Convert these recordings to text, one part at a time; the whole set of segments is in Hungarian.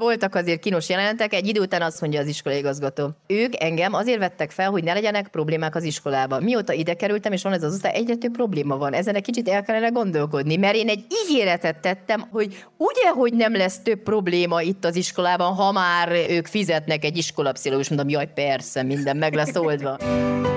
Voltak azért kínos jelenetek, egy idő után azt mondja az iskolai igazgató. Ők engem azért vettek fel, hogy ne legyenek problémák az iskolában. Mióta ide kerültem, és van ez az osztály, egyre több probléma van. Ezen egy kicsit el kellene gondolkodni, mert én egy ígéretet tettem, hogy ugye, hogy nem lesz több probléma itt az iskolában, ha már ők fizetnek egy iskolapszichológus, mondom, jaj, persze, minden meg lesz oldva.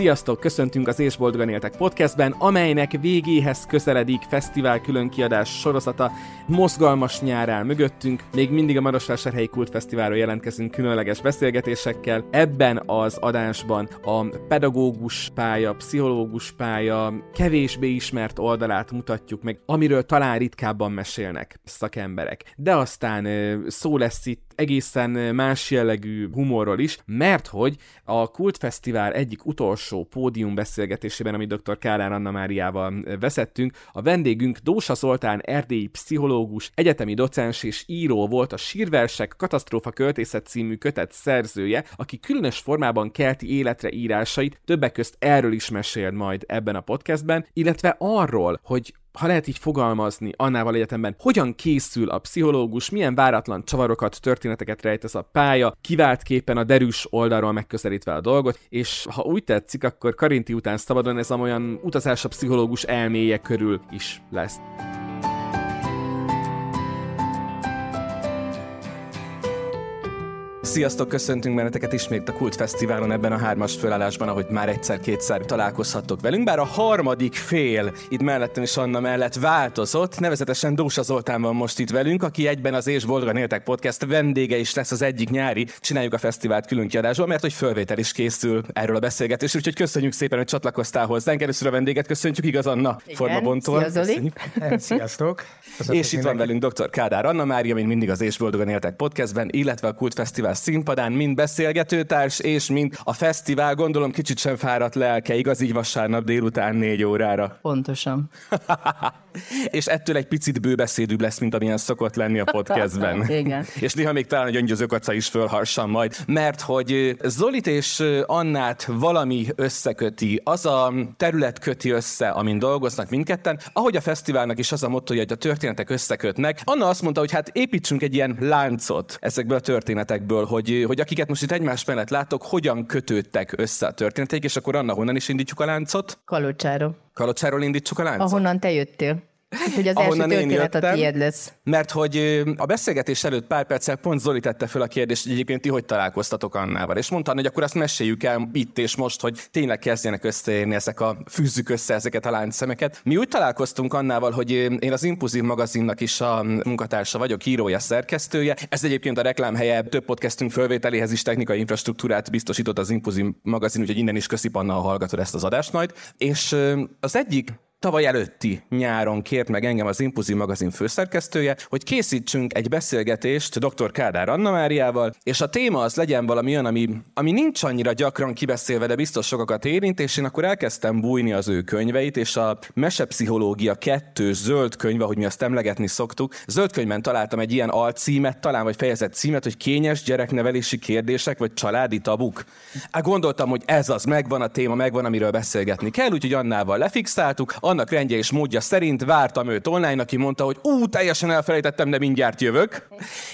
Sziasztok! Köszöntünk az És Boldogan Éltek podcastben, amelynek végéhez közeledik fesztivál különkiadás sorozata. Mozgalmas nyár mögöttünk, még mindig a Marosvásárhelyi Kultfesztiválról jelentkezünk különleges beszélgetésekkel. Ebben az adásban a pedagógus pálya, pszichológus pálya kevésbé ismert oldalát mutatjuk meg, amiről talán ritkábban mesélnek szakemberek. De aztán szó lesz itt egészen más jellegű humorról is, mert hogy a Kultfesztivál egyik utolsó pódium beszélgetésében, amit dr. Kálán Anna Máriával veszettünk, a vendégünk Dósa Zoltán erdélyi pszichológus, egyetemi docens és író volt a Sírversek Katasztrófa Költészet című kötet szerzője, aki különös formában kelti életre írásait többek közt erről is mesél majd ebben a podcastben, illetve arról, hogy ha lehet így fogalmazni, annával egyetemben, hogyan készül a pszichológus, milyen váratlan csavarokat, történeteket rejtesz a pálya, kivált képen a derűs oldalról megközelítve a dolgot, és ha úgy tetszik, akkor Karinti után szabadon ez olyan utazás a pszichológus elméje körül is lesz. Sziasztok, köszöntünk benneteket ismét a Kult Fesztiválon ebben a hármas fölállásban, ahogy már egyszer-kétszer találkozhattok velünk, bár a harmadik fél itt mellettem is Anna mellett változott, nevezetesen Dósa Zoltán van most itt velünk, aki egyben az És Boldogan Éltek Podcast vendége is lesz az egyik nyári, csináljuk a fesztivált külön kiadásból, mert hogy fölvétel is készül erről a beszélgetésről, úgyhogy köszönjük szépen, hogy csatlakoztál hozzánk. Először a vendéget köszöntjük, igaz Anna, formabontól. Sziasztok! És itt van velünk dr. Kádár Anna Mária, mint mindig az És Boldogan Éltek Podcastben, illetve a Kult Fesztivál színpadán, mind beszélgetőtárs, és mind a fesztivál, gondolom kicsit sem fáradt lelke, igaz így vasárnap délután négy órára. Pontosan. és ettől egy picit bőbeszédűbb lesz, mint amilyen szokott lenni a podcastben. Igen. és néha még talán a gyöngyöző kaca is fölharsan majd, mert hogy Zolit és Annát valami összeköti, az a terület köti össze, amin dolgoznak mindketten, ahogy a fesztiválnak is az a motto, hogy a történetek összekötnek. Anna azt mondta, hogy hát építsünk egy ilyen láncot ezekből a történetekből, hogy, hogy akiket most itt egymás mellett látok, hogyan kötődtek össze a történetek, és akkor Anna, honnan is indítjuk a láncot? Kalocsáról. Kalocsáról indítsuk a láncot? Ahonnan te jöttél. Hogy az első történet a tiéd lesz. Mert hogy a beszélgetés előtt pár perccel pont Zoli tette fel a kérdést, hogy egyébként ti hogy találkoztatok Annával. És mondta, hogy akkor azt meséljük el itt és most, hogy tényleg kezdjenek összeérni ezek a, fűzzük össze ezeket a láncszemeket. Mi úgy találkoztunk Annával, hogy én az Impulzív magazinnak is a munkatársa vagyok, írója, szerkesztője. Ez egyébként a reklámhelye több podcastünk fölvételéhez is technikai infrastruktúrát biztosított az Impulzív magazin, úgyhogy innen is köszi Panna, ha hallgatod ezt az adást majd. És az egyik tavaly előtti nyáron kért meg engem az Impulzív magazin főszerkesztője, hogy készítsünk egy beszélgetést dr. Kádár Anna Máriával, és a téma az legyen valami olyan, ami, ami nincs annyira gyakran kibeszélve, de biztos sokakat érint, és én akkor elkezdtem bújni az ő könyveit, és a Mesepszichológia 2 zöld könyv, ahogy mi azt emlegetni szoktuk, zöld könyvben találtam egy ilyen alcímet, talán vagy fejezett címet, hogy kényes gyereknevelési kérdések, vagy családi tabuk. Hát gondoltam, hogy ez az, megvan a téma, megvan, amiről beszélgetni kell, úgyhogy Annával lefixáltuk, annak rendje és módja szerint vártam őt online, aki mondta, hogy ú, teljesen elfelejtettem, de mindjárt jövök.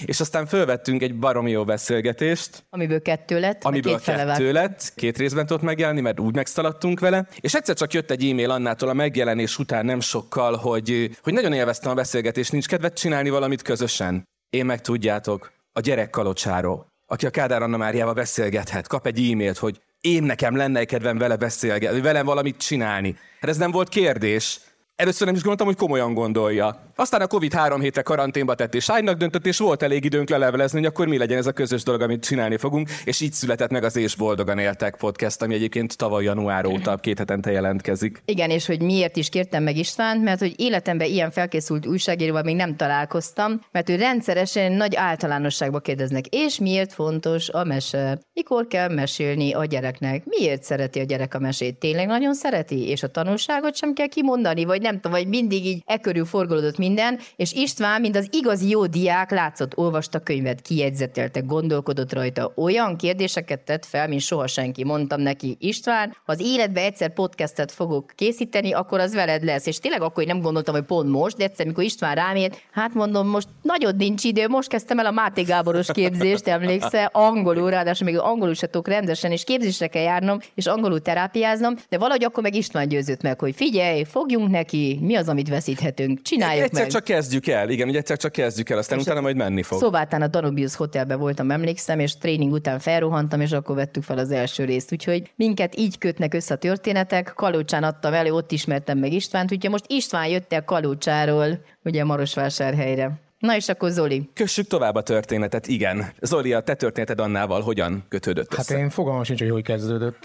És aztán fölvettünk egy baromi jó beszélgetést. Amiből kettő lett, Amiből két kettő lett, két részben tudott megjelenni, mert úgy megszaladtunk vele. És egyszer csak jött egy e-mail Annától a megjelenés után nem sokkal, hogy, hogy nagyon élveztem a beszélgetést, nincs kedvet csinálni valamit közösen. Én meg tudjátok, a gyerek kalocsáról, aki a Kádár Anna Máriával beszélgethet, kap egy e-mailt, hogy én nekem lenne kedvem vele beszélgetni, velem valamit csinálni. Hát ez nem volt kérdés. Először nem is gondoltam, hogy komolyan gondolja. Aztán a Covid három hétre karanténba tett és ágynak döntött, és volt elég időnk lelevelezni, hogy akkor mi legyen ez a közös dolog, amit csinálni fogunk, és így született meg az És Boldogan Éltek podcast, ami egyébként tavaly január óta két hetente jelentkezik. Igen, és hogy miért is kértem meg Istvánt, mert hogy életemben ilyen felkészült újságíróval még nem találkoztam, mert ő rendszeresen nagy általánosságba kérdeznek, és miért fontos a mese? Mikor kell mesélni a gyereknek? Miért szereti a gyerek a mesét? Tényleg nagyon szereti? És a tanulságot sem kell kimondani, vagy nem tudom, vagy mindig így e körül forgolódott minden, és István, mint az igazi jó diák, látszott, olvasta könyvet, kijegyzetelte, gondolkodott rajta. Olyan kérdéseket tett fel, mint soha senki. Mondtam neki, István, ha az életbe egyszer podcastet fogok készíteni, akkor az veled lesz. És tényleg akkor én nem gondoltam, hogy pont most, de egyszer, mikor István rám ért, hát mondom, most nagyon nincs idő, most kezdtem el a Máté Gáboros képzést, emlékszel, angolul, ráadásul még angolul se tudok rendesen, és képzésre kell járnom, és angolul terápiáznom, de valahogy akkor meg István győzött meg, hogy figyelj, fogjunk neki, mi az, amit veszíthetünk, csináljuk meg. csak kezdjük el, igen, ugye egyszer csak kezdjük el, aztán És utána majd menni fog. Szobátán a Danubius Hotelben voltam, emlékszem, és tréning után felrohantam, és akkor vettük fel az első részt. Úgyhogy minket így kötnek össze a történetek. Kalócsán adtam elő, ott ismertem meg Istvánt, úgyhogy most István jött el Kalócsáról, ugye Marosvásárhelyre. Na és akkor Zoli. Kössük tovább a történetet, igen. Zoli, a te történeted Annával hogyan kötődött Hát össze? én fogalmam sincs, hogy hogy kezdődött.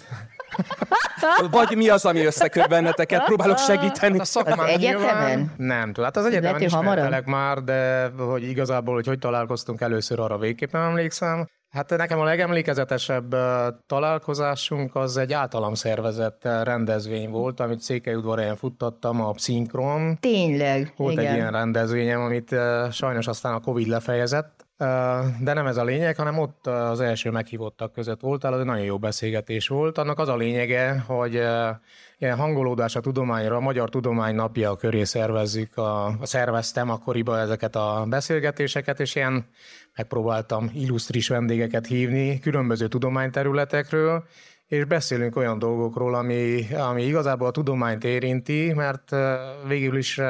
Vagy mi az, ami összeköt benneteket? Próbálok segíteni. A szakmán Az egyetemen? nyilván- Nem tudom. Hát az egyetemen ismertelek már, de hogy igazából, hogy hogy találkoztunk először, arra végképp nem emlékszem. Hát nekem a legemlékezetesebb találkozásunk az egy általam szervezett rendezvény volt, amit Székelyudvarhelyen futtattam, a Pszinkron. Tényleg. Volt igen. egy ilyen rendezvényem, amit sajnos aztán a Covid lefejezett, de nem ez a lényeg, hanem ott az első meghívottak között voltál, az egy nagyon jó beszélgetés volt. Annak az a lényege, hogy ilyen hangolódás a tudományra, a Magyar Tudomány Napja köré szervezzük, a, szerveztem akkoriban ezeket a beszélgetéseket, és ilyen megpróbáltam illusztris vendégeket hívni különböző tudományterületekről, és beszélünk olyan dolgokról, ami, ami igazából a tudományt érinti, mert végül is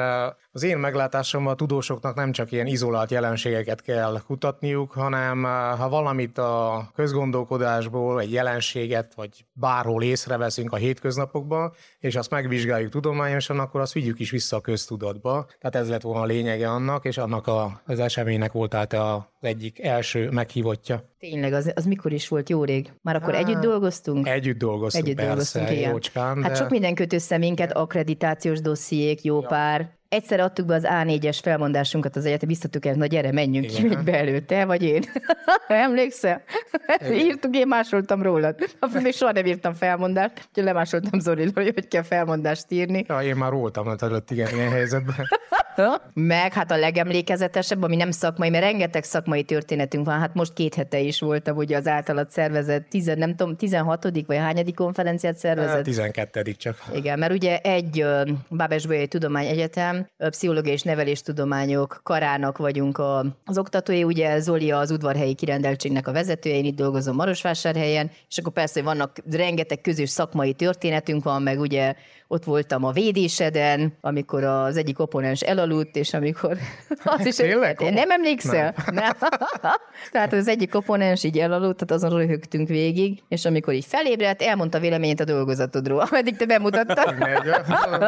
az én meglátásomban a tudósoknak nem csak ilyen izolált jelenségeket kell kutatniuk, hanem ö, ha valamit a közgondolkodásból, egy jelenséget, vagy bárhol észreveszünk a hétköznapokban, és azt megvizsgáljuk tudományosan, akkor azt vigyük is vissza a köztudatba. Tehát ez lett volna a lényege annak, és annak a, az eseménynek volt tehát az egyik első meghívottja. Tényleg, az, az mikor is volt jó rég? Már akkor együtt dolgoztunk? Együtt dolgoztunk, Együtt persze, dolgoztunk, igen. jócskán, Hát de... sok minden köt össze minket, akkreditációs dossziék, jó pár. Egyszer adtuk be az A4-es felmondásunkat az egyetem, biztattuk el, na gyere, menjünk ki, Igen. még be előtte, vagy én. Emlékszel? Írtuk, én másoltam rólad. Még soha nem írtam felmondást, úgyhogy lemásoltam Zoliról, hogy kell felmondást írni. Ja, én már voltam az előtt igen, ilyen helyzetben. Meg hát a legemlékezetesebb, ami nem szakmai, mert rengeteg szakmai történetünk van. Hát most két hete is voltam, ugye az általad szervezett, tizen, nem tudom, 16. vagy hányadik konferenciát szervezett? 12 csak. Igen, mert ugye egy ö, Bábes-Bolyai Tudományegyetem, ö, Pszichológiai és Neveléstudományok karának vagyunk a, az oktatói, ugye Zoli az udvarhelyi kirendeltségnek a vezetője, én itt dolgozom Marosvásárhelyen, és akkor persze hogy vannak rengeteg közös szakmai történetünk van, meg ugye ott voltam a védéseden, amikor az egyik oponens elaludt, és amikor... Az is, Tényleg? nem emlékszel? Nem. nem. tehát az egyik oponens így elaludt, tehát azon röhögtünk végig, és amikor így felébredt, elmondta véleményét a dolgozatodról, ameddig te bemutattad.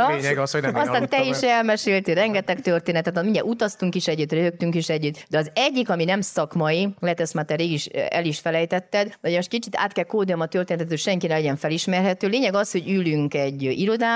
Lényeg az, hogy nem Aztán te is el. elmeséltél rengeteg történetet, mindjárt utaztunk is együtt, röhögtünk is együtt, de az egyik, ami nem szakmai, lehet ezt már te rég is, el is felejtetted, de most kicsit át kell kódolnom a történetet, hogy senki ne legyen felismerhető. Lényeg az, hogy ülünk egy irodában,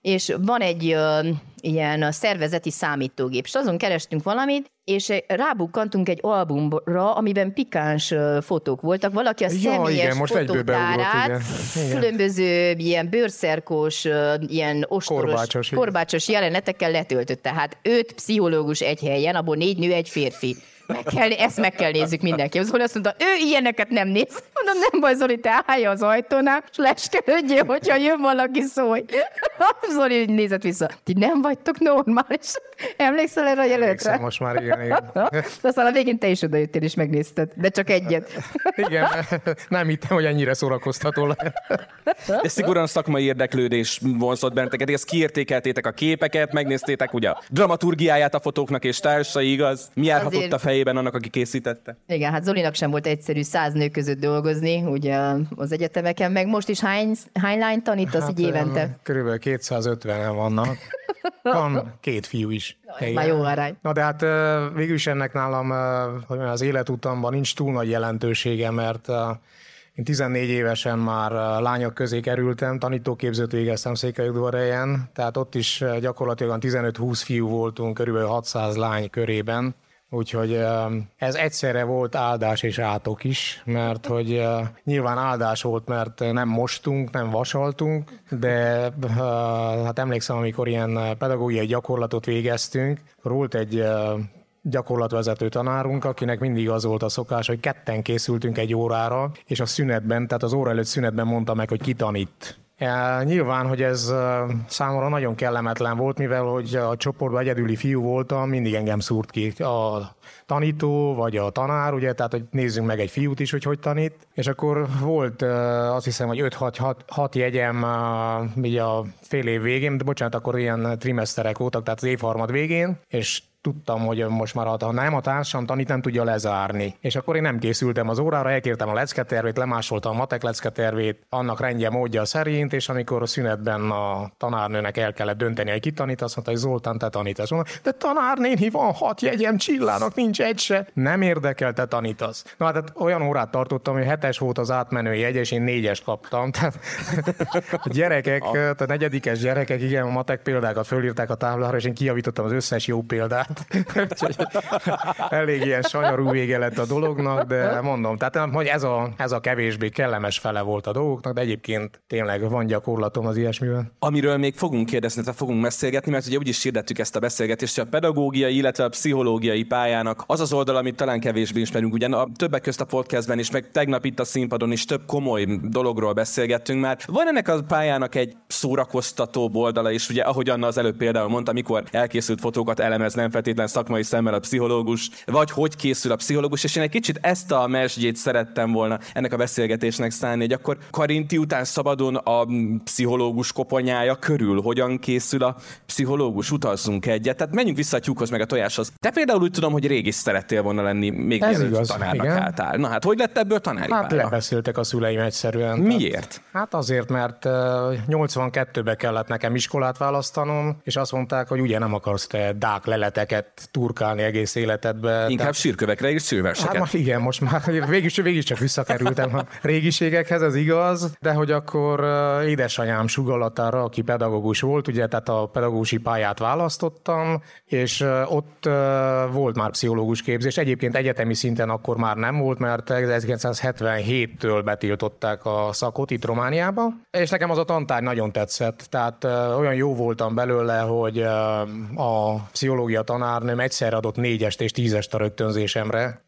és van egy ö, ilyen szervezeti számítógép, és azon kerestünk valamit, és rábukkantunk egy albumra, amiben pikáns fotók voltak. Valaki a Ja, személyes igen, most egyből beugrott, fotótárát, igen. Igen. különböző ilyen bőrszerkós, ilyen ostoros, Korbácsos, korbácsos jelenetekkel letöltött. Tehát öt pszichológus egy helyen, abból négy nő, egy férfi. Meg kell, ezt meg kell nézzük mindenki. Zoli azt mondta, ő ilyeneket nem néz. Mondom, nem baj, Zoli, te állja az ajtónál, és leskelődjél, hogyha jön valaki szólj. Zoli így nézett vissza. Ti nem vagytok normális. Emlékszel erre a jelentre? most már, igen, igen. Aztán a végén te is odajöttél és megnézted, de csak egyet. Igen, nem hittem, hogy ennyire szórakoztató lehet. De szigorúan szakmai érdeklődés vonzott benneteket, ezt kiértékeltétek a képeket, megnézték ugye a dramaturgiáját a fotóknak és társai, igaz? Mi járhatott Azért- a fejében annak, aki készítette? Igen, hát Zolinak sem volt egyszerű száz nő között dolgozni, ugye az egyetemeken, meg most is hány, hány lány tanítasz hát, így évente? Körülbelül 250-en vannak. Van két fiú is. Igen. Már jó arány. Na de hát ö, végül is ennek nálam ö, hogy az életutamban nincs túl nagy jelentősége, mert ö, én 14 évesen már lányok közé kerültem, tanítóképzőt végeztem Székelyudvarhelyen, tehát ott is gyakorlatilag olyan 15-20 fiú voltunk, körülbelül 600 lány körében, Úgyhogy ez egyszerre volt áldás és átok is, mert hogy nyilván áldás volt, mert nem mostunk, nem vasaltunk, de hát emlékszem, amikor ilyen pedagógiai gyakorlatot végeztünk, volt egy gyakorlatvezető tanárunk, akinek mindig az volt a szokás, hogy ketten készültünk egy órára, és a szünetben, tehát az óra előtt szünetben mondta meg, hogy ki tanít. Ja, nyilván, hogy ez számomra nagyon kellemetlen volt, mivel hogy a csoportban egyedüli fiú voltam, mindig engem szúrt ki a tanító, vagy a tanár, ugye, tehát hogy nézzünk meg egy fiút is, hogy hogy tanít. És akkor volt azt hiszem, hogy 5-6 jegyem így a fél év végén, de bocsánat, akkor ilyen trimeszterek voltak, tehát az évharmad végén, és tudtam, hogy most már ha nem a társam tanít, nem tudja lezárni. És akkor én nem készültem az órára, elkértem a lecketervét, lemásoltam a matek lecketervét, annak rendje módja szerint, és amikor a szünetben a tanárnőnek el kellett dönteni, hogy tanít, azt mondta, hogy Zoltán, te tanítasz. Mondta, de tanárnéni van hat jegyem, csillának nincs egy se. Nem érdekel, te tanítasz. Na hát olyan órát tartottam, hogy hetes volt az átmenő jegy, és én négyes kaptam. Tehát a gyerekek, a negyedikes gyerekek, igen, a matek példákat fölírták a táblára, és én kijavítottam az összes jó példát elég ilyen sanyarú vége lett a dolognak, de mondom, tehát hogy ez a, ez a kevésbé kellemes fele volt a dolgoknak, de egyébként tényleg van gyakorlatom az ilyesmivel. Amiről még fogunk kérdezni, tehát fogunk beszélgetni, mert ugye úgy is hirdettük ezt a beszélgetést, hogy a pedagógiai, illetve a pszichológiai pályának az az oldal, amit talán kevésbé ismerünk. Ugyan a többek közt a podcastben is, meg tegnap itt a színpadon is több komoly dologról beszélgettünk már. Van ennek a pályának egy szórakoztató oldala is, ugye ahogy Anna az előbb például mondta, amikor elkészült fotókat elemez, nem feltétlen szakmai szemmel a pszichológus, vagy hogy készül a pszichológus, és én egy kicsit ezt a mesdjét szerettem volna ennek a beszélgetésnek szállni, hogy akkor Karinti után szabadon a pszichológus koponyája körül hogyan készül a pszichológus, utazzunk egyet. Tehát menjünk vissza a tyúkhoz meg a tojáshoz. Te például úgy tudom, hogy régis szerettél volna lenni, még Ez igaz, tanárnak igen. álltál. Na hát, hogy lett ebből tanári Hát pálya? lebeszéltek a szüleim egyszerűen. Miért? Tehát, hát azért, mert 82-be kellett nekem iskolát választanom, és azt mondták, hogy ugye nem akarsz te dák leletek sírköveket turkálni egész életedbe. Inkább Tehát... sírkövekre és szőverseket. Hát igen, most már végig, végig csak visszakerültem a régiségekhez, ez igaz, de hogy akkor édesanyám sugallatára, aki pedagógus volt, ugye, tehát a pedagógusi pályát választottam, és ott volt már pszichológus képzés. Egyébként egyetemi szinten akkor már nem volt, mert 1977-től betiltották a szakot itt Romániába, és nekem az a tantár nagyon tetszett. Tehát olyan jó voltam belőle, hogy a pszichológia tan tanárnőm egyszer adott négyest és tízest a rögtönzésemre.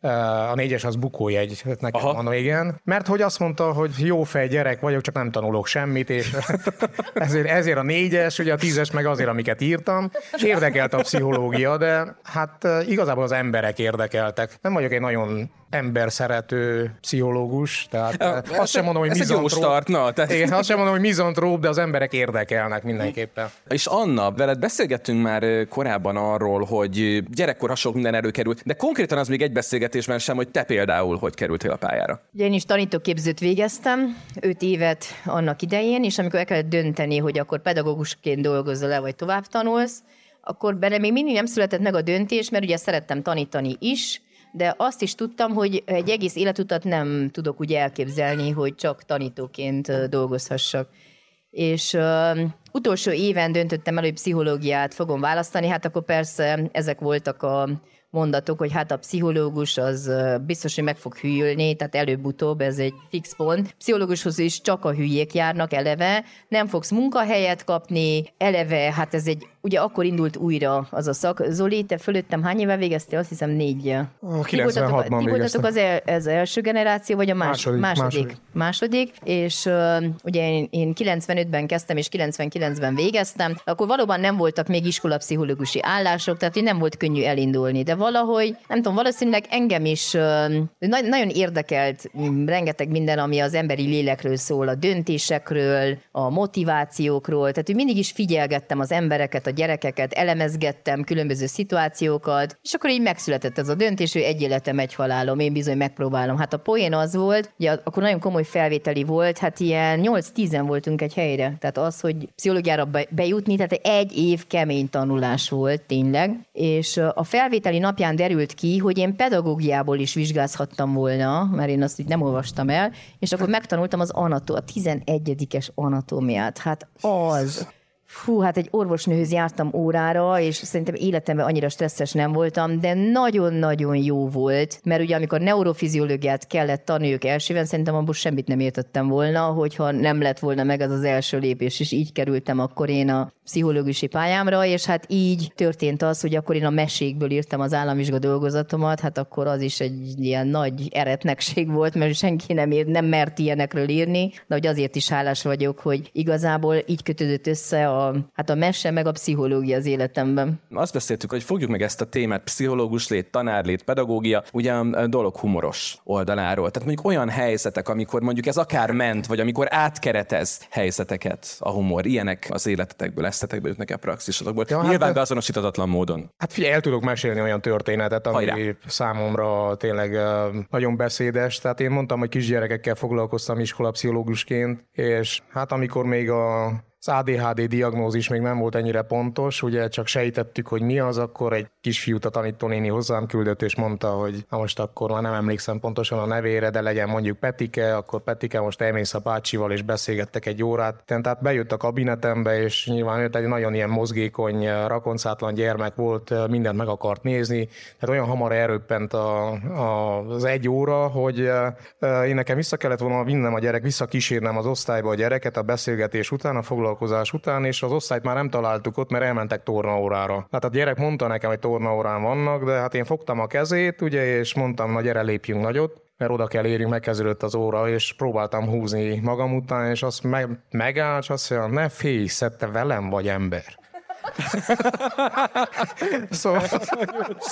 A négyes az bukójegy, nekem Aha. mondom, igen. Mert hogy azt mondta, hogy jó fej gyerek vagyok, csak nem tanulok semmit, és ezért, ezért a négyes, ugye a tízes meg azért, amiket írtam, és érdekelt a pszichológia, de hát igazából az emberek érdekeltek. Nem vagyok egy nagyon ember szerető pszichológus, tehát ja, azt sem mondom, hogy mizantróp. Tehát... Igen, azt sem mondom, hogy mizantróp, de az emberek érdekelnek mindenképpen. És Anna, veled beszélgettünk már korábban arról, hogy gyerekkor sok minden előkerült, de konkrétan az még egy beszélgetésben sem, hogy te például hogy kerültél a pályára. Ugye én is tanítóképzőt végeztem, öt évet annak idején, és amikor el kellett dönteni, hogy akkor pedagógusként dolgozol le, vagy tovább tanulsz, akkor benne még mindig nem született meg a döntés, mert ugye szerettem tanítani is, de azt is tudtam, hogy egy egész életutat nem tudok úgy elképzelni, hogy csak tanítóként dolgozhassak. És uh, utolsó éven döntöttem el, hogy pszichológiát fogom választani, hát akkor persze ezek voltak a mondatok, hogy hát a pszichológus az biztos, hogy meg fog hűlni, tehát előbb-utóbb ez egy fix pont. Pszichológushoz is csak a hülyék járnak eleve, nem fogsz munkahelyet kapni, eleve, hát ez egy, ugye akkor indult újra az a szak. Zoli, te fölöttem hány éve végeztél? Azt hiszem négy. Oh, ti voltatok, az el, ez első generáció, vagy a más, második, második, második. második. és uh, ugye én, én 95-ben kezdtem, és 99-ben végeztem, akkor valóban nem voltak még iskolapszichológusi állások, tehát nem volt könnyű elindulni, de valahogy, nem tudom, valószínűleg engem is na- nagyon érdekelt rengeteg minden, ami az emberi lélekről szól, a döntésekről, a motivációkról, tehát hogy mindig is figyelgettem az embereket, a gyerekeket, elemezgettem különböző szituációkat, és akkor így megszületett ez a döntés, hogy egy életem, egy halálom, én bizony megpróbálom. Hát a poén az volt, ugye akkor nagyon komoly felvételi volt, hát ilyen 8-10 voltunk egy helyre, tehát az, hogy pszichológiára bejutni, tehát egy év kemény tanulás volt tényleg, és a felvételi nap napján derült ki, hogy én pedagógiából is vizsgázhattam volna, mert én azt így nem olvastam el, és akkor megtanultam az anató, a 11-es anatómiát. Hát az Fú, hát egy orvosnőhöz jártam órára, és szerintem életemben annyira stresszes nem voltam, de nagyon-nagyon jó volt, mert ugye amikor neurofiziológiát kellett tanuljuk elsőben, szerintem abból semmit nem értettem volna, hogyha nem lett volna meg az az első lépés, és így kerültem akkor én a pszichológusi pályámra, és hát így történt az, hogy akkor én a mesékből írtam az államvizsga dolgozatomat, hát akkor az is egy ilyen nagy eretnekség volt, mert senki nem, ír, nem mert ilyenekről írni, de hogy azért is hálás vagyok, hogy igazából így kötődött össze a, hát a mese meg a pszichológia az életemben. Azt beszéltük, hogy fogjuk meg ezt a témát, pszichológus lét, tanár lét, pedagógia, ugye a dolog humoros oldaláról. Tehát mondjuk olyan helyzetek, amikor mondjuk ez akár ment, vagy amikor átkeretez helyzeteket a humor, ilyenek az életetekből esztetekbe jutnak el praxisotokból. Ja, Nyilván hát, beazonosíthatatlan módon. Hát figyelj, el tudok mesélni olyan történetet, ami Hajrá. számomra tényleg nagyon beszédes. Tehát én mondtam, hogy kisgyerekekkel foglalkoztam iskolapszichológusként, és hát amikor még a az ADHD diagnózis még nem volt ennyire pontos, ugye csak sejtettük, hogy mi az, akkor egy kisfiút a tanítónéni hozzám küldött, és mondta, hogy na most akkor már nem emlékszem pontosan a nevére, de legyen mondjuk Petike, akkor Petike most elmész a bácsival, és beszélgettek egy órát. Tehát bejött a kabinetembe, és nyilván ő egy nagyon ilyen mozgékony, rakoncátlan gyermek volt, mindent meg akart nézni, tehát olyan hamar elröppent a, a, az egy óra, hogy én nekem vissza kellett volna vinnem a gyerek, visszakísérnem az osztályba a gyereket a beszélgetés után, a foglalkozás után, és az osztályt már nem találtuk ott, mert elmentek tornaórára. Hát a gyerek mondta nekem, hogy tornaórán vannak, de hát én fogtam a kezét, ugye, és mondtam, na gyere, lépjünk nagyot mert oda kell érjünk, megkezdődött az óra, és próbáltam húzni magam után, és azt meg, megállt, és azt mondja, ne félj, te velem vagy ember. szóval,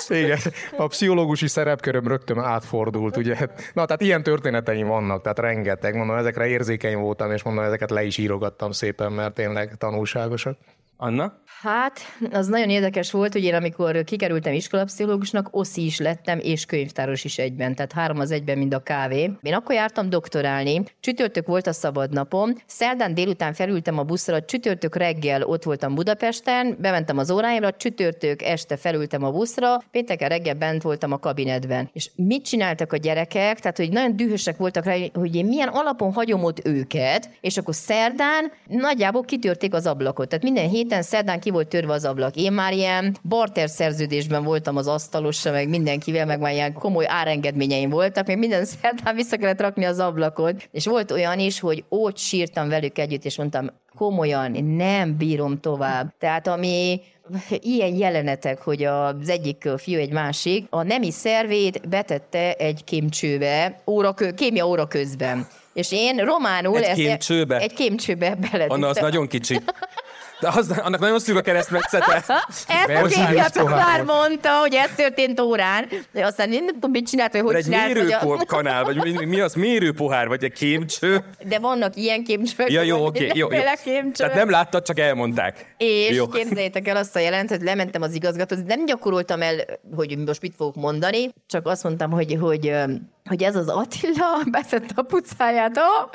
igen, a pszichológusi szerepköröm rögtön átfordult, ugye. Na, tehát ilyen történeteim vannak, tehát rengeteg, mondom, ezekre érzékeny voltam, és mondom, ezeket le is írogattam szépen, mert tényleg tanulságosak. Anna? Hát, az nagyon érdekes volt, hogy én amikor kikerültem iskolapszichológusnak, oszi is lettem, és könyvtáros is egyben, tehát három az egyben, mind a kávé. Én akkor jártam doktorálni, csütörtök volt a szabad napom, szerdán délután felültem a buszra, csütörtök reggel ott voltam Budapesten, bementem az óráimra, csütörtök este felültem a buszra, pénteken reggel bent voltam a kabinetben. És mit csináltak a gyerekek? Tehát, hogy nagyon dühösek voltak rá, hogy én milyen alapon hagyom ott őket, és akkor szerdán nagyjából kitörték az ablakot. Tehát minden héten szerdán ki volt törve az ablak. Én már ilyen barter szerződésben voltam az asztalossal, meg mindenkivel, meg már ilyen komoly árengedményeim voltak, még minden szerdán vissza kellett rakni az ablakot. És volt olyan is, hogy ott sírtam velük együtt, és mondtam, komolyan, nem bírom tovább. Tehát ami ilyen jelenetek, hogy az egyik fiú egy másik, a nemi szervét betette egy kémcsőbe, óra, kémia óra közben. És én románul... Egy kémcsőbe? Egy kémcsőbe belettem. Anna, az nagyon kicsi. De az, annak nagyon szűk a keresztmetszete. Ezt a már mondta, hogy ez történt órán, de aztán én nem tudom, mit csinált, vagy hogy egy csinált. Egy mérőkanál, vagy mi, mi az mérőpohár, vagy egy kémcső. De vannak ilyen kémcsők. Ja, jó, oké, jó, jó. Tehát nem láttad, csak elmondták. És jó. képzeljétek el azt a jelent, hogy lementem az igazgatóhoz, nem gyakoroltam el, hogy most mit fogok mondani, csak azt mondtam, hogy, hogy, hogy ez az Attila betett a pucáját. Oh!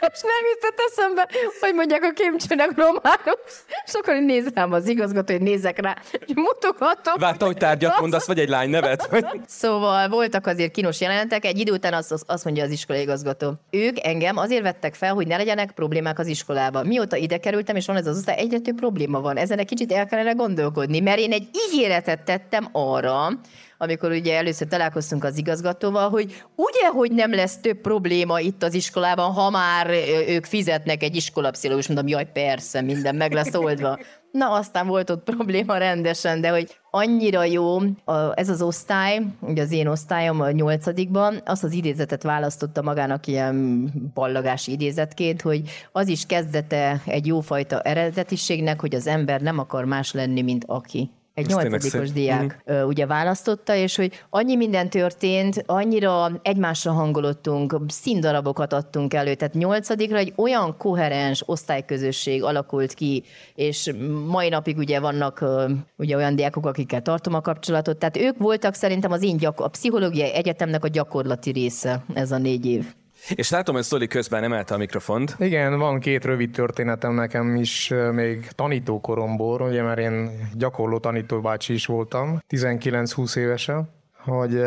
És nem jutott eszembe, hogy mondják a kémcsőnek románus. És akkor én néz rám az igazgató, hogy nézek rá, és mutogatom. Várta, hogy tárgyat mondasz, vagy egy lány nevet? Szóval voltak azért kínos jelenetek, egy idő után azt, azt mondja az iskolai igazgató. Ők engem azért vettek fel, hogy ne legyenek problémák az iskolában. Mióta ide kerültem, és van ez az osztály, egyre több probléma van. Ezen egy kicsit el kellene gondolkodni, mert én egy ígéretet tettem arra, amikor ugye először találkoztunk az igazgatóval, hogy ugye, hogy nem lesz több probléma itt az iskolában, ha már ők fizetnek egy iskolapszichológus, mondom, jaj, persze, minden meg lesz oldva. Na, aztán volt ott probléma rendesen, de hogy annyira jó ez az osztály, ugye az én osztályom a nyolcadikban, azt az idézetet választotta magának ilyen ballagás idézetként, hogy az is kezdete egy jófajta eredetiségnek, hogy az ember nem akar más lenni, mint aki egy nyolcadikos diák mm. ugye választotta, és hogy annyi minden történt, annyira egymásra hangolottunk, színdarabokat adtunk elő, tehát nyolcadikra egy olyan koherens osztályközösség alakult ki, és mai napig ugye vannak ugye olyan diákok, akikkel tartom a kapcsolatot, tehát ők voltak szerintem az én gyakor- a pszichológiai egyetemnek a gyakorlati része ez a négy év. És látom, hogy Szoli közben emelte a mikrofont. Igen, van két rövid történetem nekem is még tanítókoromból, ugye mert én gyakorló tanítóbácsi is voltam, 19-20 évesen, hogy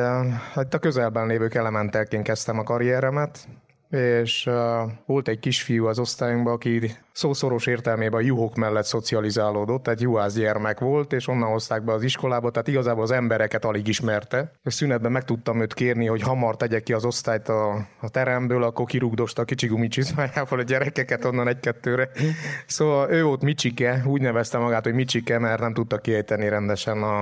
hát a közelben lévő elementelként kezdtem a karrieremet, és uh, volt egy kisfiú az osztályunkban, aki szószoros értelmében a juhok mellett szocializálódott, tehát juhász gyermek volt, és onnan hozták be az iskolába, tehát igazából az embereket alig ismerte. És szünetben meg tudtam őt kérni, hogy hamar tegye ki az osztályt a, a teremből, akkor kirúgdosta a kicsi gumicsizmájával a gyerekeket onnan egy-kettőre. Szóval ő volt Micsike, úgy nevezte magát, hogy Micsike, mert nem tudta kiejteni rendesen a,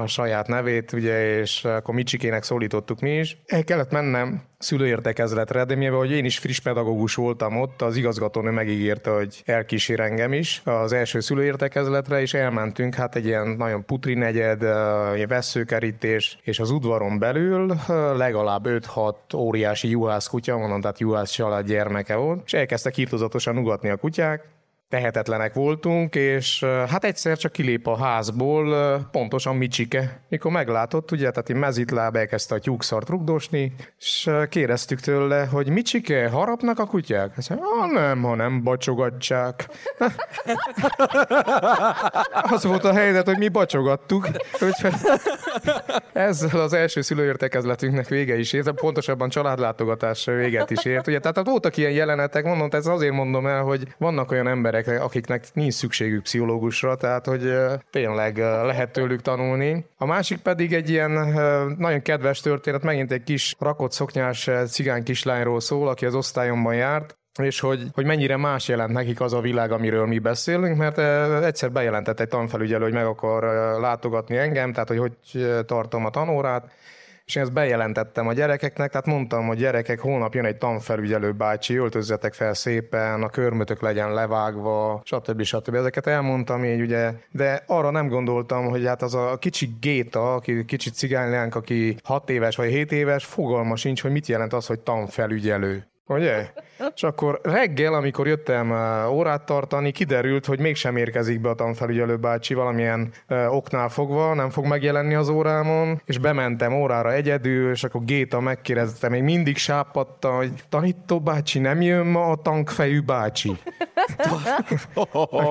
a saját nevét, ugye, és akkor Micsikének szólítottuk mi is. El kellett mennem szülőértekezletre, de mivel hogy én is friss pedagógus voltam ott, az igazgatónő megígérte, hogy elkísér engem is az első szülőértekezletre, és elmentünk, hát egy ilyen nagyon putri negyed, egy veszőkerítés, és az udvaron belül legalább 5-6 óriási juhász kutya, mondom, tehát juhász család gyermeke volt, és elkezdtek írtozatosan ugatni a kutyák, tehetetlenek voltunk, és hát egyszer csak kilép a házból pontosan Micsike. Mikor meglátott, ugye, tehát egy mezitláb elkezdte a tyúkszart rugdosni, és kérdeztük tőle, hogy Micsike, harapnak a kutyák? Azt mondja, nem, hanem bacsogatják. az volt a helyzet, hogy mi bacsogattuk. ezzel az első szülőértekezletünknek vége is ért, pontosabban családlátogatás véget is ért. Ugye, tehát voltak ilyen jelenetek, mondom, ez azért mondom el, hogy vannak olyan emberek, emberek, akiknek nincs szükségük pszichológusra, tehát hogy tényleg lehet tőlük tanulni. A másik pedig egy ilyen nagyon kedves történet, megint egy kis rakott szoknyás cigány kislányról szól, aki az osztályomban járt, és hogy, hogy mennyire más jelent nekik az a világ, amiről mi beszélünk, mert egyszer bejelentett egy tanfelügyelő, hogy meg akar látogatni engem, tehát hogy hogy tartom a tanórát, és én ezt bejelentettem a gyerekeknek, tehát mondtam, hogy gyerekek, holnap jön egy tanfelügyelő bácsi, öltözzetek fel szépen, a körmötök legyen levágva, stb. stb. Ezeket elmondtam így, ugye, de arra nem gondoltam, hogy hát az a kicsi Géta, aki kicsi cigánylánk, aki 6 éves vagy 7 éves, fogalma sincs, hogy mit jelent az, hogy tanfelügyelő. Ugye? És akkor reggel, amikor jöttem órát tartani, kiderült, hogy mégsem érkezik be a tanfelügyelő bácsi valamilyen oknál fogva, nem fog megjelenni az órámon, és bementem órára egyedül, és akkor Géta megkérdezte, még mindig sápadta, hogy tanító bácsi, nem jön ma a tankfejű bácsi?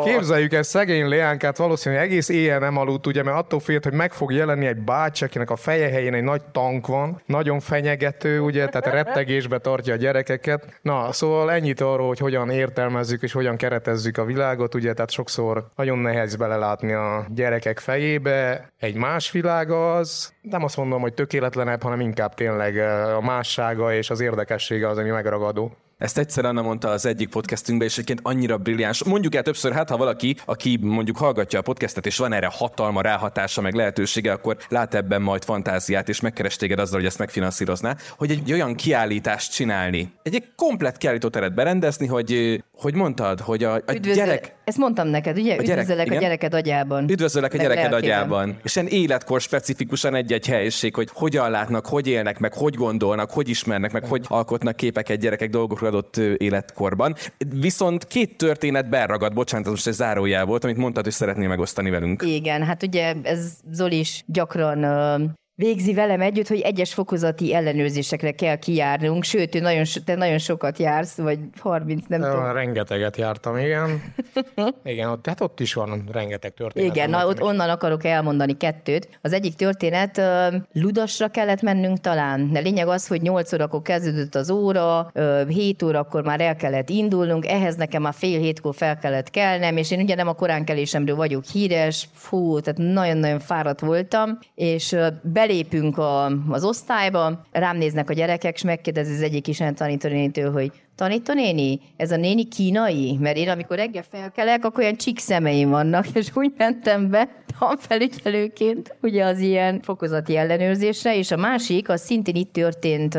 Képzeljük ezt, szegény Leánkát valószínűleg egész éjjel nem aludt, ugye, mert attól félt, hogy meg fog jelenni egy bácsi, akinek a feje helyén egy nagy tank van, nagyon fenyegető, ugye, tehát rettegésbe tartja a gyerekeket. Na, szóval ennyit arról, hogy hogyan értelmezzük és hogyan keretezzük a világot, ugye, tehát sokszor nagyon nehéz belelátni a gyerekek fejébe. Egy más világ az, nem azt mondom, hogy tökéletlenebb, hanem inkább tényleg a mássága és az érdekessége az, ami megragadó. Ezt egyszer Anna mondta az egyik podcastünkben, és egyébként annyira brilliáns. Mondjuk el többször, hát ha valaki, aki mondjuk hallgatja a podcastet, és van erre hatalma, ráhatása, meg lehetősége, akkor lát ebben majd fantáziát, és megkeres téged azzal, hogy ezt megfinanszírozná, hogy egy olyan kiállítást csinálni, egy, egy komplet kiállítóteret berendezni, hogy hogy mondtad, hogy a, a gyerek... Ezt mondtam neked, ugye? A gyerek, Üdvözöllek igen? a gyereked agyában. Üdvözöllek a gyereked lelkében. agyában. És ilyen életkor specifikusan egy-egy helyiség, hogy hogyan látnak, hogy élnek, meg hogy gondolnak, hogy ismernek, meg hogy alkotnak képeket gyerekek dolgokról adott életkorban. Viszont két történet beragad, bocsánat, most egy zárójel volt, amit mondtad, hogy szeretnél megosztani velünk. Igen, hát ugye ez Zoli is gyakran végzi velem együtt, hogy egyes fokozati ellenőrzésekre kell kijárnunk, sőt, ő nagyon, te nagyon sokat jársz, vagy 30, nem tudom. Rengeteget jártam, igen. igen, ott, tehát ott is van rengeteg történet. Igen, na, ott onnan akarok elmondani kettőt. Az egyik történet, Ludasra kellett mennünk talán. De lényeg az, hogy 8 órakor kezdődött az óra, uh, 7 órakor már el kellett indulnunk, ehhez nekem már fél hétkor fel kellett kelnem, és én ugye nem a koránkelésemről vagyok híres, fú, tehát nagyon-nagyon fáradt voltam, és uh, belépünk a, az osztályba, rám néznek a gyerekek, és megkérdezi az egyik is tanítónénitől, hogy tanítónéni, ez a néni kínai? Mert én amikor reggel felkelek, akkor olyan csik szemeim vannak, és úgy mentem be tanfelügyelőként, ugye az ilyen fokozati ellenőrzésre, és a másik, az szintén itt történt,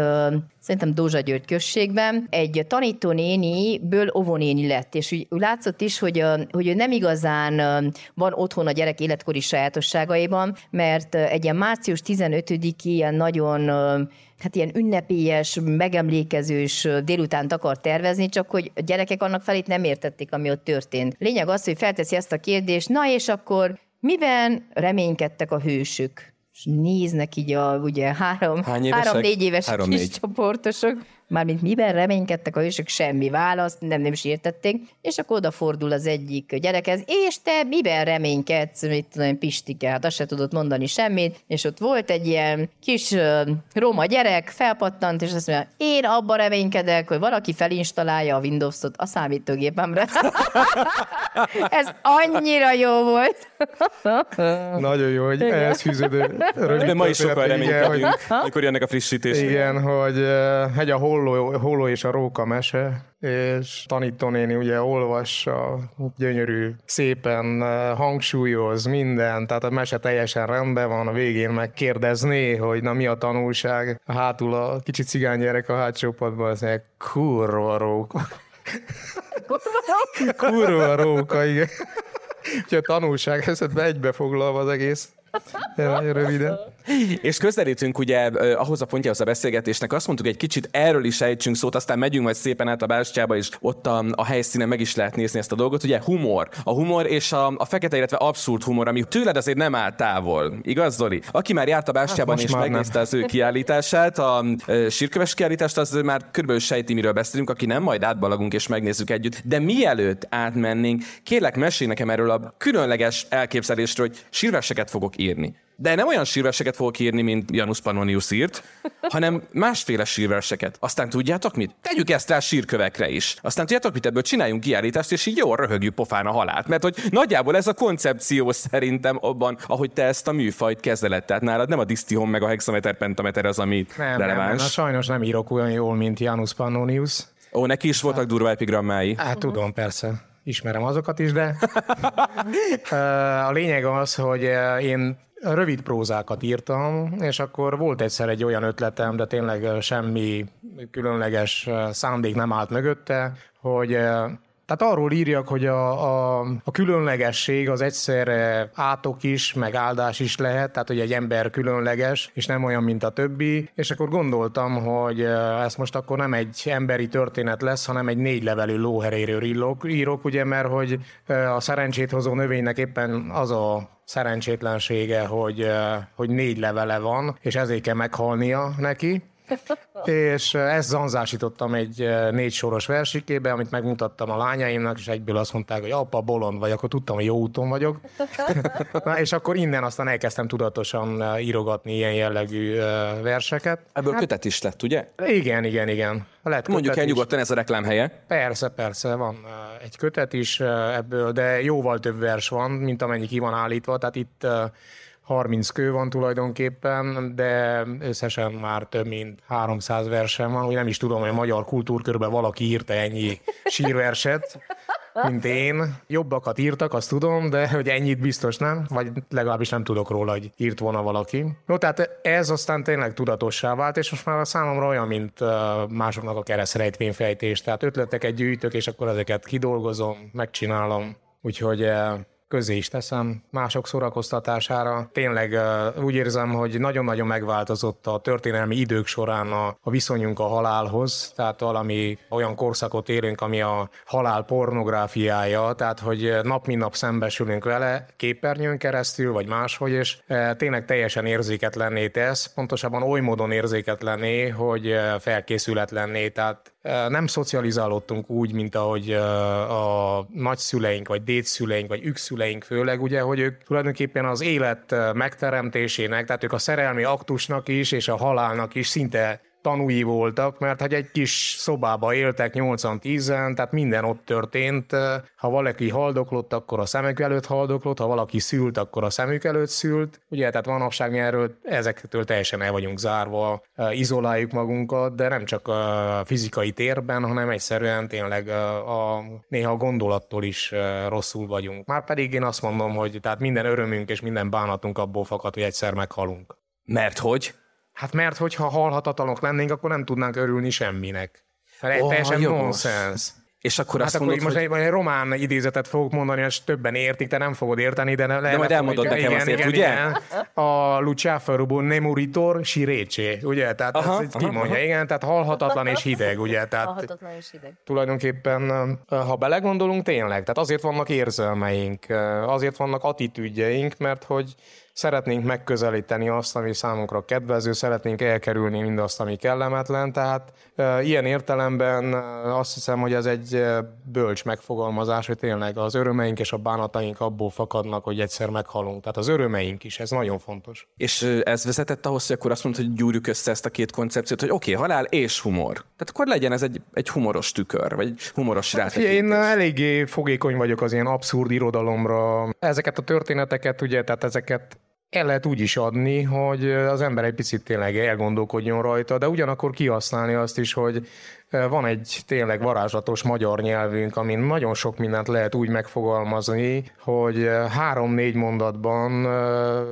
szerintem Dózsa György községben, egy tanítónéniből óvónéni lett, és úgy látszott is, hogy, hogy ő nem igazán van otthon a gyerek életkori sajátosságaiban, mert egy ilyen március 15-i ilyen nagyon hát ilyen ünnepélyes, megemlékezős délután akar tervezni, csak hogy a gyerekek annak felét nem értették, ami ott történt. Lényeg az, hogy felteszi ezt a kérdést, na és akkor miben reménykedtek a hősök? És néznek így a ugye három, három négy éves három, kis négy. csoportosok, mármint miben reménykedtek a hősök, semmi választ, nem, nem is értették, és akkor odafordul az egyik gyerekhez, és te miben reménykedsz, mit tudom, Pistike, hát azt se tudott mondani semmit, és ott volt egy ilyen kis uh, roma gyerek, felpattant, és azt mondja, én abban reménykedek, hogy valaki felinstalálja a Windows-ot a számítógépemre. Ez annyira jó volt. Nagyon jó, hogy ehhez fűződő rövid De ma is sokan reménykedünk, amikor jönnek a frissítések. Igen, hogy hegy a holló, holló és a róka mese, és tanítónéni ugye olvassa, gyönyörű, szépen hangsúlyoz minden, tehát a mese teljesen rendben van, a végén megkérdezné, hogy na mi a tanulság. Hátul a kicsi cigány gyerek a hátsó padban, az kurva róka. kurva róka, igen. Úgyhogy a tanulság esetben egybefoglalva az egész. Nagyon röviden. És közelítünk ugye ahhoz a pontjához a beszélgetésnek, azt mondtuk, egy kicsit erről is ejtsünk szót, aztán megyünk majd szépen át a bástyába, és ott a, a helyszínen meg is lehet nézni ezt a dolgot. Ugye humor. A humor és a, a fekete, illetve abszurd humor, ami tőled azért nem áll távol. Igaz, Zoli? Aki már járt a bástyában hát és megnézte nem. az ő kiállítását, a, a sírköves kiállítást, az már körülbelül sejti, miről beszélünk, aki nem, majd átbalagunk és megnézzük együtt. De mielőtt átmennénk, kérlek, mesélj nekem erről a különleges elképzelésről, hogy sírverseket fogok írni. De nem olyan sírverseket fogok írni, mint Janus Pannonius írt, hanem másféle sírverseket. Aztán tudjátok mit? Tegyük ezt rá sírkövekre is. Aztán tudjátok mit? Ebből csináljunk kiállítást, és így jól röhögjük pofán a halált. Mert hogy nagyjából ez a koncepció szerintem abban, ahogy te ezt a műfajt kezeled. Tehát nálad nem a disztihom meg a hexameter pentameter az, ami nem, releváns. Nem, nem, sajnos nem írok olyan jól, mint Janus Pannonius. Ó, neki is voltak durva epigrammái. Hát tudom, persze ismerem azokat is, de a lényeg az, hogy én rövid prózákat írtam, és akkor volt egyszer egy olyan ötletem, de tényleg semmi különleges szándék nem állt mögötte, hogy tehát arról írjak, hogy a, a, a különlegesség az egyszerre átok is, meg áldás is lehet, tehát hogy egy ember különleges, és nem olyan, mint a többi, és akkor gondoltam, hogy ez most akkor nem egy emberi történet lesz, hanem egy négy levelű lóheréről írok, írok ugye, mert hogy a szerencsét hozó növénynek éppen az a szerencsétlensége, hogy, hogy négy levele van, és ezért kell meghalnia neki, és ezt zanzásítottam egy négy soros versikébe, amit megmutattam a lányaimnak, és egyből azt mondták, hogy apa, bolond vagy, akkor tudtam, hogy jó úton vagyok. Na, és akkor innen aztán elkezdtem tudatosan írogatni ilyen jellegű verseket. Ebből hát, kötet is lett, ugye? Igen, igen, igen. Lehet Mondjuk el nyugodtan ez a reklámhelye. Persze, persze, van egy kötet is ebből, de jóval több vers van, mint amennyi ki van állítva, tehát itt 30 kő van tulajdonképpen, de összesen már több mint 300 versem van, úgy nem is tudom, hogy a magyar kultúrkörben valaki írta ennyi sírverset, mint én. Jobbakat írtak, azt tudom, de hogy ennyit biztos nem, vagy legalábbis nem tudok róla, hogy írt volna valaki. No, tehát ez aztán tényleg tudatossá vált, és most már a számomra olyan, mint másoknak a keresztrejtvényfejtés. Tehát ötleteket gyűjtök, és akkor ezeket kidolgozom, megcsinálom. Úgyhogy közé is teszem mások szórakoztatására. Tényleg úgy érzem, hogy nagyon-nagyon megváltozott a történelmi idők során a, a viszonyunk a halálhoz, tehát valami olyan korszakot érünk, ami a halál pornográfiája, tehát hogy nap mint nap szembesülünk vele képernyőn keresztül, vagy máshogy, és tényleg teljesen érzéketlenné tesz, pontosabban oly módon érzéketlenné, hogy felkészületlenné, tehát nem szocializálódtunk úgy, mint ahogy a nagyszüleink, vagy dédszüleink, vagy ükszüleink főleg, ugye, hogy ők tulajdonképpen az élet megteremtésének, tehát ők a szerelmi aktusnak is, és a halálnak is szinte tanúi voltak, mert hogy egy kis szobába éltek 8-10-en, tehát minden ott történt. Ha valaki haldoklott, akkor a szemük előtt haldoklott, ha valaki szült, akkor a szemük előtt szült. Ugye, tehát manapság mi erről ezektől teljesen el vagyunk zárva, izoláljuk magunkat, de nem csak a fizikai térben, hanem egyszerűen tényleg a, néha a gondolattól is rosszul vagyunk. Már pedig én azt mondom, hogy tehát minden örömünk és minden bánatunk abból fakad, hogy egyszer meghalunk. Mert hogy? Hát mert hogyha halhatatlanok lennénk, akkor nem tudnánk örülni semminek. Mert oh, teljesen nonsens. És akkor hát azt akkor mondod, most hogy... egy, egy román idézetet fogok mondani, és többen értik, te nem fogod érteni, de ne, de majd elmondod nekem igen, azért, igen, ugye? Igen. A Luciáferubo Nemuritor Sirécsé, ugye? Tehát aha, ezt aha, kimondja, aha. igen, tehát halhatatlan és hideg, ugye? Tehát halhatatlan és hideg. Tulajdonképpen, ha belegondolunk, tényleg, tehát azért vannak érzelmeink, azért vannak attitűdjeink, mert hogy szeretnénk megközelíteni azt, ami számunkra kedvező, szeretnénk elkerülni mindazt, ami kellemetlen, tehát ilyen értelemben azt hiszem, hogy ez egy bölcs megfogalmazás, hogy tényleg az örömeink és a bánataink abból fakadnak, hogy egyszer meghalunk. Tehát az örömeink is, ez nagyon fontos. És ez vezetett ahhoz, hogy akkor azt mondta, hogy gyúrjuk össze ezt a két koncepciót, hogy oké, okay, halál és humor. Tehát akkor legyen ez egy, egy humoros tükör, vagy egy humoros hát, rátekintés. Én eléggé fogékony vagyok az ilyen abszurd irodalomra. Ezeket a történeteket, ugye, tehát ezeket el lehet úgy is adni, hogy az ember egy picit tényleg elgondolkodjon rajta, de ugyanakkor kihasználni azt is, hogy van egy tényleg varázslatos magyar nyelvünk, amin nagyon sok mindent lehet úgy megfogalmazni, hogy három-négy mondatban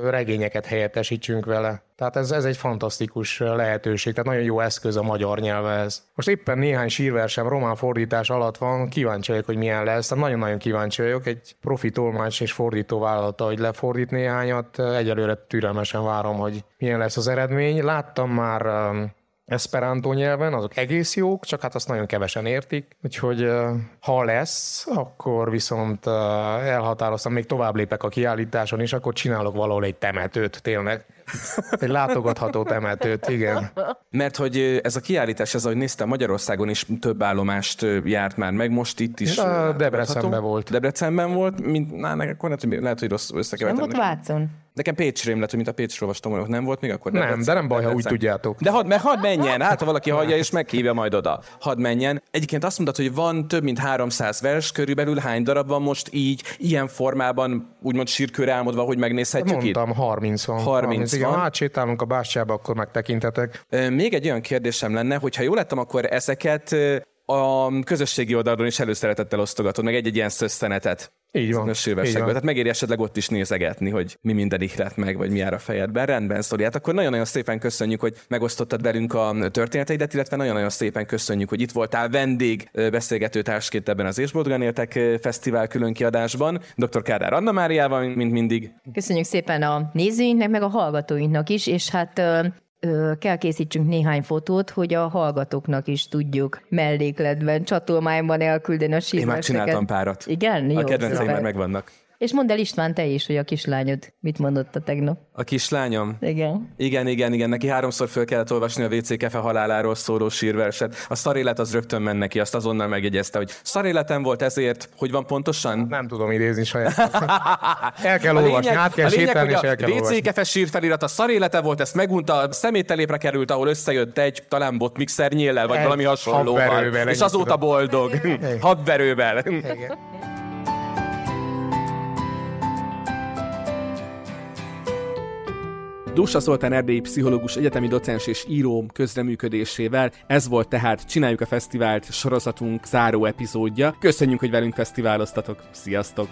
regényeket helyettesítsünk vele. Tehát ez, ez egy fantasztikus lehetőség, tehát nagyon jó eszköz a magyar nyelvhez. Most éppen néhány sírversem román fordítás alatt van, kíváncsi vagyok, hogy milyen lesz. Tehát nagyon-nagyon kíváncsi vagyok. Egy profi tolmács és fordító vállalata, hogy lefordít néhányat. Egyelőre türelmesen várom, hogy milyen lesz az eredmény. Láttam már Esperanto nyelven, azok egész jók, csak hát azt nagyon kevesen értik, úgyhogy ha lesz, akkor viszont elhatároztam, még tovább lépek a kiállításon is, akkor csinálok valahol egy temetőt, tényleg. Egy látogatható temetőt, igen. Mert hogy ez a kiállítás, ez ahogy néztem, Magyarországon is több állomást járt már meg, most itt is. A Debrecenben volt. Debrecenben volt, mint, na, akkor lehet, hogy, lehet, hogy rossz összekevertem. Nem volt Vácon. Nekem Pécsrém lett, mint a Pécsről olvastam, hogy nem volt még, akkor nem. Nem, de nem baj, ha úgy tudjátok. De hadd, hadd menjen, hát ha valaki hallja és meghívja majd oda. Hadd menjen. Egyébként azt mondtad, hogy van több mint 300 vers, körülbelül hány darab van most így, ilyen formában, úgymond sírkőre álmodva, hogy megnézhetjük Mondtam, itt? 30 van. 30, 30 igen, ha átsétálunk a bástyába, akkor megtekintetek. Még egy olyan kérdésem lenne, hogy ha jól lettem, akkor ezeket a közösségi oldalon is előszeretettel osztogatod, meg egy-egy ilyen szösszenetet. Így van. Így van. Tehát megéri esetleg ott is nézegetni, hogy mi minden ihlet meg, vagy mi jár a fejedben. Rendben, Sztori. Hát akkor nagyon-nagyon szépen köszönjük, hogy megosztottad velünk a történeteidet, illetve nagyon-nagyon szépen köszönjük, hogy itt voltál vendég beszélgető társként ebben az Ésboldogan éltek fesztivál külön kiadásban. Dr. Kádár Anna Máriával, mint mindig. Köszönjük szépen a nézőinknek, meg a hallgatóinknak is, és hát kell készítsünk néhány fotót, hogy a hallgatóknak is tudjuk mellékletben, csatolmányban elküldeni a sírveseket. Én már csináltam párat. Igen? Jó, a kedvenceim már megvannak. És mondd el István, te is, hogy a kislányod mit mondott a tegnap. A kislányom? Igen. Igen, igen, igen. Neki háromszor föl kellett olvasni a WC kefe haláláról szóló sírverset. A szarélet az rögtön ment neki, azt azonnal megjegyezte, hogy szaréletem volt ezért, hogy van pontosan? Nem tudom idézni saját. el kell a olvasni, lényeg, át kell lényeg, sétálni, és el kell WC kefe sírfelirat a szarélete volt, ezt megunta, a szeméttelépre került, ahol összejött egy talán botmixer nyéllel, vagy egy valami hasonlóval. És azóta boldog. Habverővel. Igen. Dósa Zoltán erdélyi pszichológus, egyetemi docens és író közreműködésével. Ez volt tehát Csináljuk a Fesztivált sorozatunk záró epizódja. Köszönjük, hogy velünk fesztiváloztatok. Sziasztok!